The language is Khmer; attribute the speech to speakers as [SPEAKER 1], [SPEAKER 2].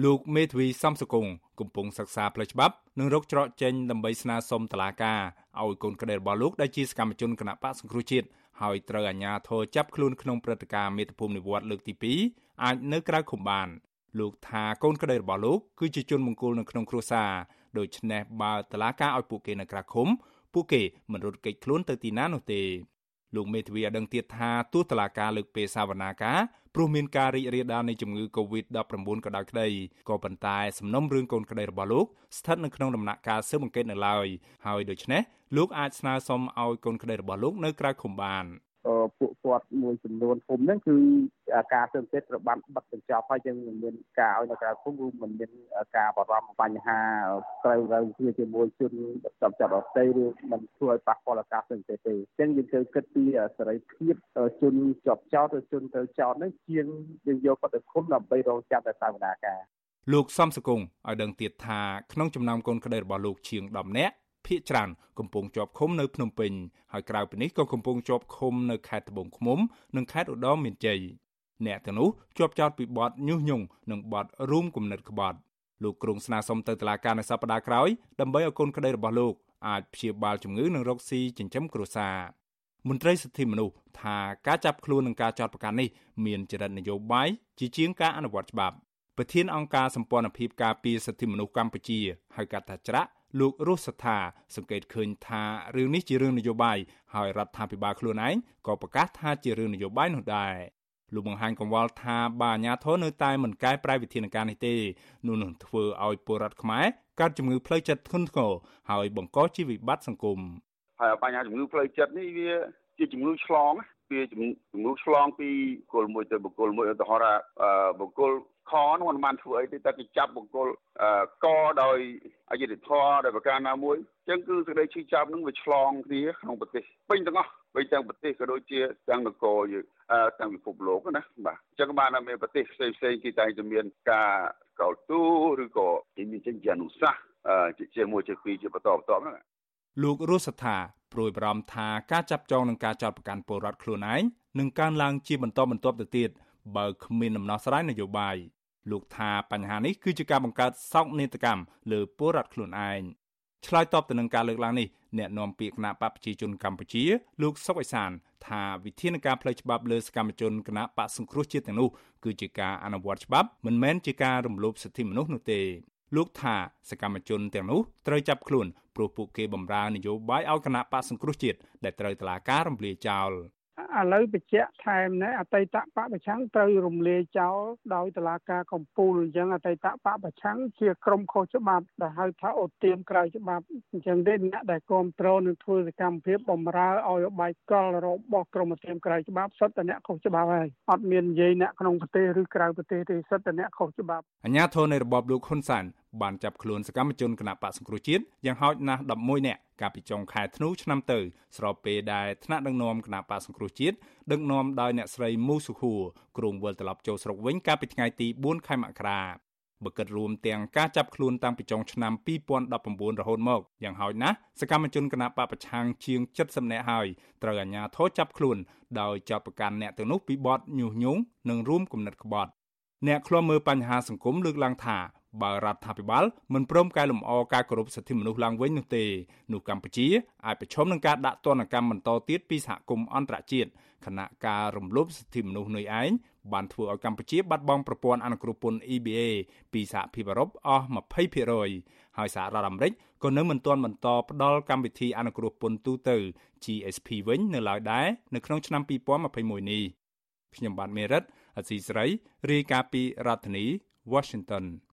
[SPEAKER 1] លោកមេធាវីសំសកុងកំពុងសិក្សាផ្លូវច្បាប់និងរកច្រកចេញដើម្បីស្នើសុំតុលាការឲ្យកូនក្តីរបស់លោកដែលជាសកម្មជនគណៈបកសង្គ្រោះជាតិហើយត្រូវអាជ្ញាធរចាប់ខ្លួនក្នុងព្រឹត្តិការណ៍មាតុភូមិនិវត្តលើកទី2អាចនៅក្រៅឃុំបានលោកថាកូនក្តីរបស់លោកគឺជាជនមង្គលនៅក្នុងគ្រួសារដូច្នេះបើតឡាការឲ្យពួកគេនៅក្រៅឃុំពួកគេមិនរត់គេចខ្លួនទៅទីណានោះទេ លោកមេធាវីឲ្យដឹងទៀតថាទោះតឡាការលើកពេលសាវនាការព្រោះមានការរីករាលដាលនៃជំងឺ Covid-19 ក៏ដោយក្តីក៏ប៉ុន្តែសំណុំរឿងកូនក្តីរបស់លោកស្ថិតនៅក្នុងដំណាក់កាលស៊ើបអង្កេតនៅឡើយហើយដូច្នេះលោកអាចស្នើសុំឲ្យកូនក្តីរបស់លោកនៅក្រៅឃុំបាន
[SPEAKER 2] ពួកគាត់មួយចំនួនភូមិហ្នឹងគឺការស៊ើបអង្កេតត្រូវបានបិទបញ្ចប់ហើយយើងមិនមានការឲ្យនៅក្រៅភូមិគឺមិនមានការបារម្ភបញ្ហាត្រូវត្រូវគ្នាជាមួយជនចាប់ចាប់អត់ទេឬមិនធ្វើឲ្យប៉ះពាល់ការស៊ើបអង្កេតទេអញ្ចឹងយើងត្រូវគិតពីសេរីភាពជនជាប់ចោតឬជនត្រូវចោតហ្នឹងជាងយើងយកគាត់ទៅឃុំដើម្បីរងចាំតែសាវនាការ
[SPEAKER 1] លោកសំសកុងឲ្យដឹងទៀតថាក្នុងចំណោមកូនក្តីរបស់លោកជាង10នាក់ ភ ieck ច្រើនកំពុងជាប់ឃុំនៅភ្នំពេញហើយក្រៅពីនេះក៏កំពុងជាប់ឃុំនៅខេត្តត្បូងឃ្មុំនិងខេត្តឧត្តរមានជ័យអ្នកទាំងនោះជាប់ចោតពីបទញុះញង់និងបទរួមគំនិតក្បត់លោកក្រុងស្នើសុំទៅតុលាការនៅសប្តាហ៍ក្រោយដើម្បីឲ្យកូនក្តីរបស់លោកអាចព្យាបាលជំងឺនិងរកស៊ីចិញ្ចឹមគ្រួសារមន្ត្រីសិទ្ធិមនុស្សថាការចាប់ខ្លួននិងការចោទប្រកាន់នេះមានចរិតនយោបាយជាជាងការអនុវត្តច្បាប់ប្រធានអង្គការសម្ព័ន្ធភាពការពារសិទ្ធិមនុស្សកម្ពុជាហៅកាត់ថាច្រាក់ លោករស់សថាសង្កេតឃើញថារឿងនេះជារឿងនយោបាយហើយរដ្ឋាភិបាលខ្លួនឯងក៏ប្រកាសថាជារឿងនយោបាយនោះដែរលោកបង្ហាញកង្វល់ថាបើអាញាធរនៅតែមិនកែប្រែវិធានការនេះទេនោះនឹងធ្វើឲ្យពលរដ្ឋខ្មែរកើតជំងឺផ្លូវចិត្តធ្ងន់ធ្ងរហើយបង្កជាវិបត្តិសង្គម
[SPEAKER 3] ហើយបញ្ហាជំងឺផ្លូវចិត្តនេះវា ជាជំងឺឆ្លងវាជំងឺឆ្លងពីបុគ្គលមួយទៅបុគ្គលមួយឧទាហរណ៍ថាបុគ្គលខនោះមិនបានធ្វើអីទេតែគេចាប់បុគ្គលកដោយអយុធធម៌ដោយប្រការណាមួយអញ្ចឹងគឺសេចក្តីឈឺចាប់នឹងវាឆ្លងគ្នាក្នុងប្រទេសពេញទាំងអស់ពេញទាំងប្រទេសក៏ដូចជាទាំងនគរយើងទាំងពិភពលោកណាបាទអញ្ចឹងបានតែមានប្រទេសផ្សេងផ្សេងគេតែងតែមានការកោតទូឬក៏មានចិញ្ចឹមអនុសាសន៍ជាមួយជាពីរជាបន្តបន្ទាប់ហ្នឹង
[SPEAKER 1] លោករស់ថា ព្រួយបារម្ភថាការចាប់ចងនឹងការចោទប្រកាន់ពលរដ្ឋខ្លួនឯងនឹងកើនឡើងជាបន្តបន្ទាប់ទៅទៀតបើគ្មានដំណោះស្រាយនយោបាយលោកថាបញ្ហានេះគឺជាការបង្កើតសោកនាដកម្មលើពលរដ្ឋខ្លួនឯងឆ្លើយតបទៅនឹងការលើកឡើងនេះអ្នកនាំពាក្យគណៈបកប្រជាជនកម្ពុជាលោកសុកអេសាន ថាវិធានការផ្លូវច្បាប់លើសកម្មជនគណៈបកសង្គ្រោះជាតិទាំងនោះគឺជាការអនុវត្តច្បាប់មិនមែនជាការរំលោភសិទ្ធិមនុស្សនោះទេ លោកថាសកម្មជនទាំងនោះត្រូវចាប់ខ្លួនព្រោះពួកគេបម្រើនយោបាយឲ្យគណៈបកសង្គ្រោះជាតិដែលត្រូវតឡាការរំលាយចោល
[SPEAKER 2] ឥឡូវបញ្ជាក់ថែមណែអតីតបពប្រឆាំងត្រូវរំលាយចោលដោយតឡាការកំពូលអញ្ចឹងអតីតបពប្រឆាំងជាក្រុមខុសច្បាប់ដែលហៅថាអូទៀមក្រៅច្បាប់អញ្ចឹងទេអ្នកដែលគ្រប់គ្រងនឹងធ្វើសកម្មភាពបំរើឲ្យបាយកលរបស់ក្រុមអូទៀមក្រៅច្បាប់សុទ្ធតែអ្នកខុសច្បាប់ហើយអត់មាននិយាយអ្នកក្នុងប្រទេសឬក្រៅប្រទេសទេសុទ្ធតែអ្នកខុសច្បាប់
[SPEAKER 1] អាញាធរនៃរបបលោកហ៊ុនសែន បានចាប់ខ្លួនសកម្មជនគណបកសង្គ្រោះជាតិយ៉ាងហោចណាស់11នាក់កាលពីចុងខែធ្នូឆ្នាំទៅ ស្របពេលដែលថ្នាក់ដឹកនាំគណបកសង្គ្រោះជាតិដឹកនាំដោយអ្នកស្រីមូសុហួរគ្រងវិលត្រឡប់ចូលស្រុកវិញកាលពីថ្ងៃទី4ខែមករាបើគិតរួមទាំងការចាប់ខ្លួនតាំងពីចុងឆ្នាំ2019រហូតមកយ៉ាងហោចណាស់សកម្មជនគណបកប្រឆាំងជាង70នាក់ហើយត្រូវអាជ្ញាធរចាប់ខ្លួនដោយចាប់ប្រកាន់អ្នកទាំងនោះពីបទញុះញង់និងរួមគំនិតក្បត់អ្នកឃ្លាំមើលបញ្ហាសង្គមលើកឡើងថា បើរដ្ឋាភិបាលមិនព្រមកែលម្អការគោរពសិទ្ធិមនុស្សឡើងវិញនោះទេនោះកម្ពុជាអាចប្រឈមនឹងការដាក់ទណ្ឌកម្មបន្តទៀតពីសហគមន៍អន្តរជាតិខណៈការរំលោភសិទ្ធិមនុស្សនេះឯងបានធ្វើឲ្យកម្ពុជាបាត់បង់ប្រព័ន្ធអនុគ្រោះពន្ធ EBA ពីសហភាពអឺរ៉ុបអស់20%ហើយសហរដ្ឋអាមេរិកក៏នៅមិនទាន់បន្តផ្ដល់កម្មវិធីអនុគ្រោះពន្ធទូទៅ GSP វិញនៅឡើយដែរនៅក្នុងឆ្នាំ2021នេះខ្ញុំបាទមេរិតអសីស្រីរាយការណ៍ពីរដ្ឋធានី Washington